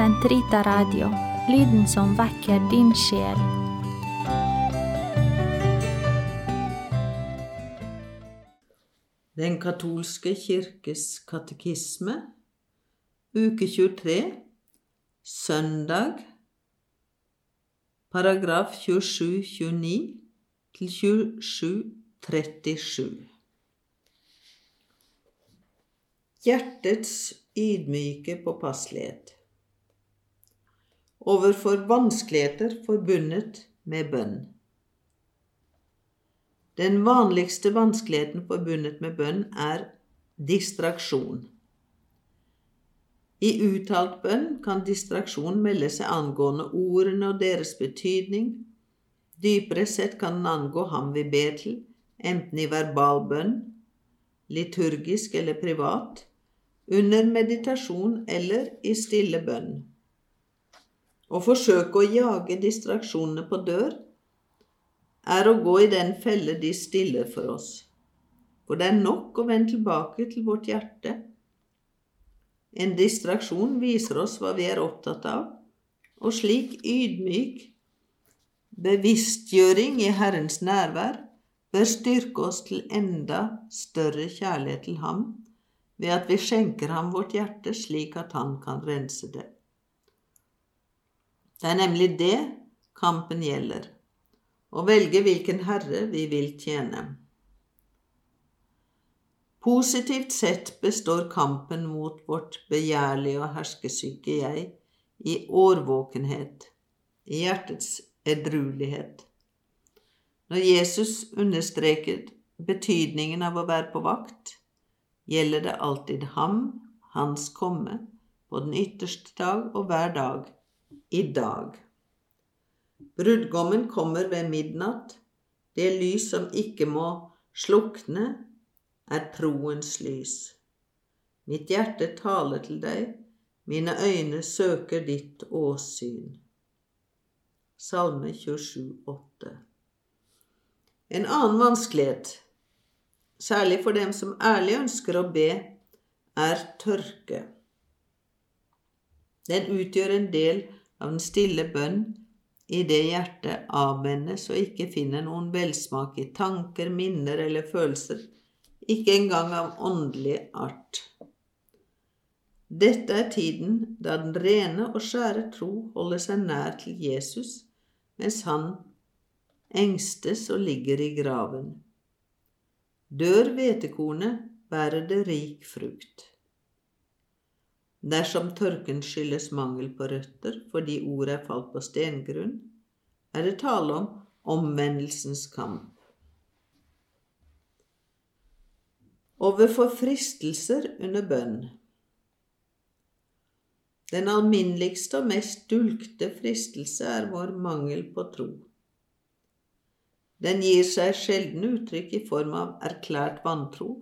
Sentrita Radio, lyden som vekker din sjel. Den katolske kirkes katekisme, uke 23, søndag, paragraf 27-29 til 27-37. Hjertets ydmyke påpasselighet overfor vanskeligheter forbundet med bønn. Den vanligste vanskeligheten forbundet med bønn er distraksjon. I uttalt bønn kan distraksjon melde seg angående ordene og deres betydning. Dypere sett kan den angå ham vi ber til, enten i verbal bønn, liturgisk eller privat, under meditasjon eller i stille bønn. Å forsøke å jage distraksjonene på dør er å gå i den felle de stiller for oss. For det er nok å vende tilbake til vårt hjerte. En distraksjon viser oss hva vi er opptatt av, og slik ydmyk bevisstgjøring i Herrens nærvær bør styrke oss til enda større kjærlighet til Ham ved at vi skjenker Ham vårt hjerte slik at Han kan rense det. Det er nemlig det kampen gjelder å velge hvilken herre vi vil tjene. Positivt sett består kampen mot vårt begjærlige og herskesyke jeg i årvåkenhet, i hjertets edruelighet. Når Jesus understreket betydningen av å være på vakt, gjelder det alltid ham, hans komme, på den ytterste dag og hver dag, i dag. Brudgommen kommer ved midnatt. Det lys som ikke må slukne, er troens lys. Mitt hjerte taler til deg, mine øyne søker ditt åsyn. Salme 27, 27,8 En annen vanskelighet, særlig for dem som ærlig ønsker å be, er tørke. Den utgjør en del av den stille bønn i det hjertet avvendes og ikke finner noen velsmak i tanker, minner eller følelser, ikke engang av åndelig art. Dette er tiden da den rene og skjære tro holder seg nær til Jesus, mens han engstes og ligger i graven. Dør hvetekornet, bærer det rik frukt. Dersom tørken skyldes mangel på røtter fordi ordet er falt på stengrunn, er det tale om omvendelsens kamp. Overfor fristelser under bønn. Den alminneligste og mest dulgte fristelse er vår mangel på tro. Den gir seg sjelden uttrykk i form av erklært vantro.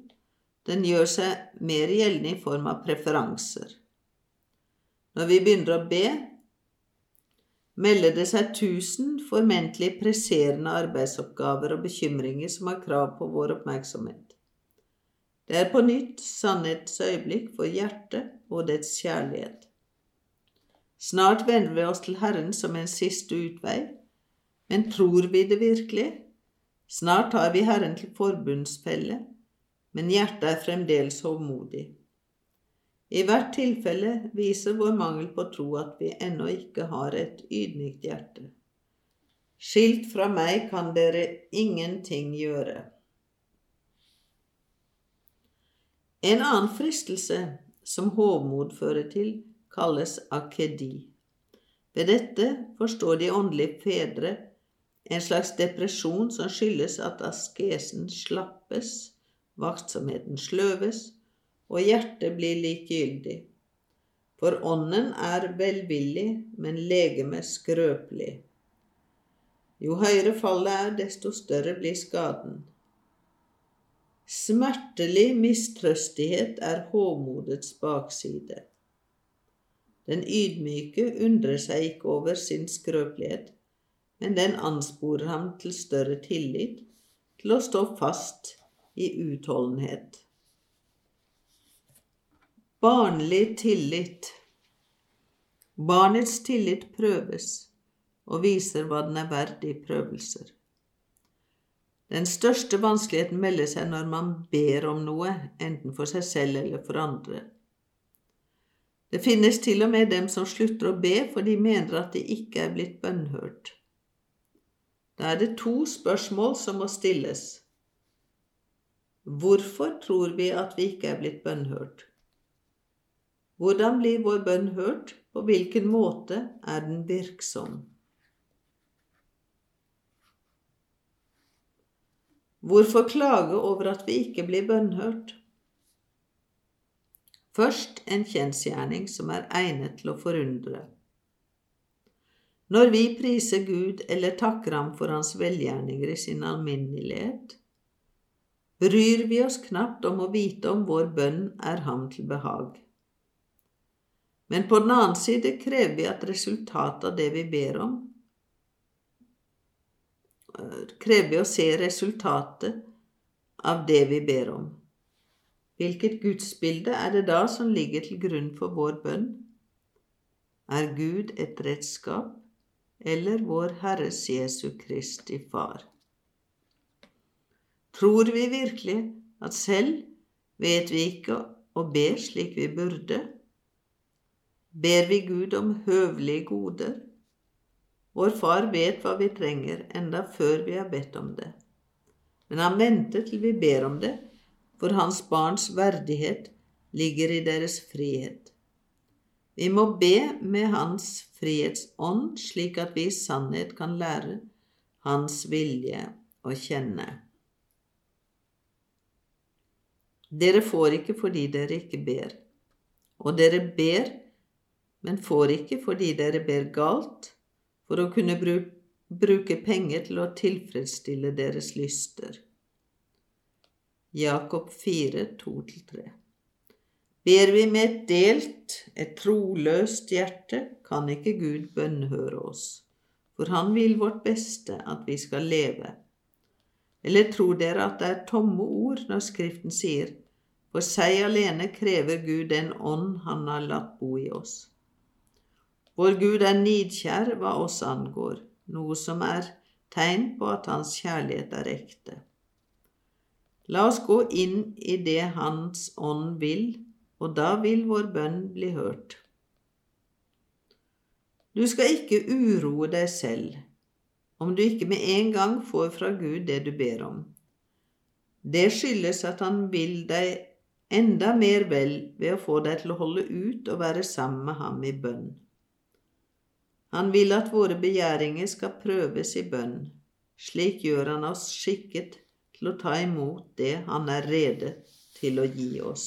Den gjør seg mer gjeldende i form av preferanser. Når vi begynner å be, melder det seg tusen formentlig presserende arbeidsoppgaver og bekymringer som har krav på vår oppmerksomhet. Det er på nytt sannhetsøyeblikk for hjertet og dets kjærlighet. Snart vender vi oss til Herren som en siste utvei, men tror vi det virkelig? Snart tar vi Herren til forbundsfelle, men hjertet er fremdeles hovmodig. I hvert tilfelle viser vår mangel på tro at vi ennå ikke har et ydmykt hjerte. Skilt fra meg kan dere ingenting gjøre. En annen fristelse som hovmod fører til, kalles akedi. Ved dette forstår de åndelige fedre en slags depresjon som skyldes at askesen slappes, vaktsomheten sløves, og hjertet blir likegyldig. For ånden er velvillig, men legemet skrøpelig. Jo høyere fallet er, desto større blir skaden. Smertelig mistrøstighet er hovmodets bakside. Den ydmyke undrer seg ikke over sin skrøpelighet, men den ansporer ham til større tillit, til å stå fast i utholdenhet. Barnlig tillit. Barnets tillit prøves og viser hva den er verd i prøvelser. Den største vanskeligheten melder seg når man ber om noe, enten for seg selv eller for andre. Det finnes til og med dem som slutter å be for de mener at de ikke er blitt bønnhørt. Da er det to spørsmål som må stilles. Hvorfor tror vi at vi ikke er blitt bønnhørt? Hvordan blir vår bønn hørt? På hvilken måte er den virksom? Hvorfor klage over at vi ikke blir bønnhørt? Først en kjensgjerning som er egnet til å forundre. Når vi priser Gud eller takker ham for hans velgjerninger i sin alminnelighet, bryr vi oss knapt om å vite om vår bønn er ham til behag. Men på den annen side krever vi at resultatet av det vi ber om, krever vi å se resultatet av det vi ber om. Hvilket gudsbilde er det da som ligger til grunn for vår bønn? Er Gud et redskap, eller vår Herres Jesu Kristi Far? Tror vi virkelig at selv vet vi ikke å be slik vi burde? Ber vi Gud om høvelige goder? Vår Far vet hva vi trenger, enda før vi har bedt om det. Men han venter til vi ber om det, for hans barns verdighet ligger i deres frihet. Vi må be med Hans frihetsånd, slik at vi i sannhet kan lære Hans vilje å kjenne. Dere får ikke fordi dere ikke ber, og dere ber, men får ikke fordi dere ber galt, for å kunne bruke penger til å tilfredsstille deres lyster. Jakob 4, 2-3. Ber vi med et delt, et troløst hjerte, kan ikke Gud bønnhøre oss, for Han vil vårt beste, at vi skal leve. Eller tror dere at det er tomme ord når Skriften sier, for seg alene krever Gud den ånd Han har latt bo i oss. Vår Gud er nidkjær hva oss angår, noe som er tegn på at Hans kjærlighet er ekte. La oss gå inn i det Hans ånd vil, og da vil vår bønn bli hørt. Du skal ikke uroe deg selv om du ikke med en gang får fra Gud det du ber om. Det skyldes at Han vil deg enda mer vel ved å få deg til å holde ut og være sammen med ham i bønn. Han vil at våre begjæringer skal prøves i bønn. Slik gjør han oss skikket til å ta imot det Han er rede til å gi oss.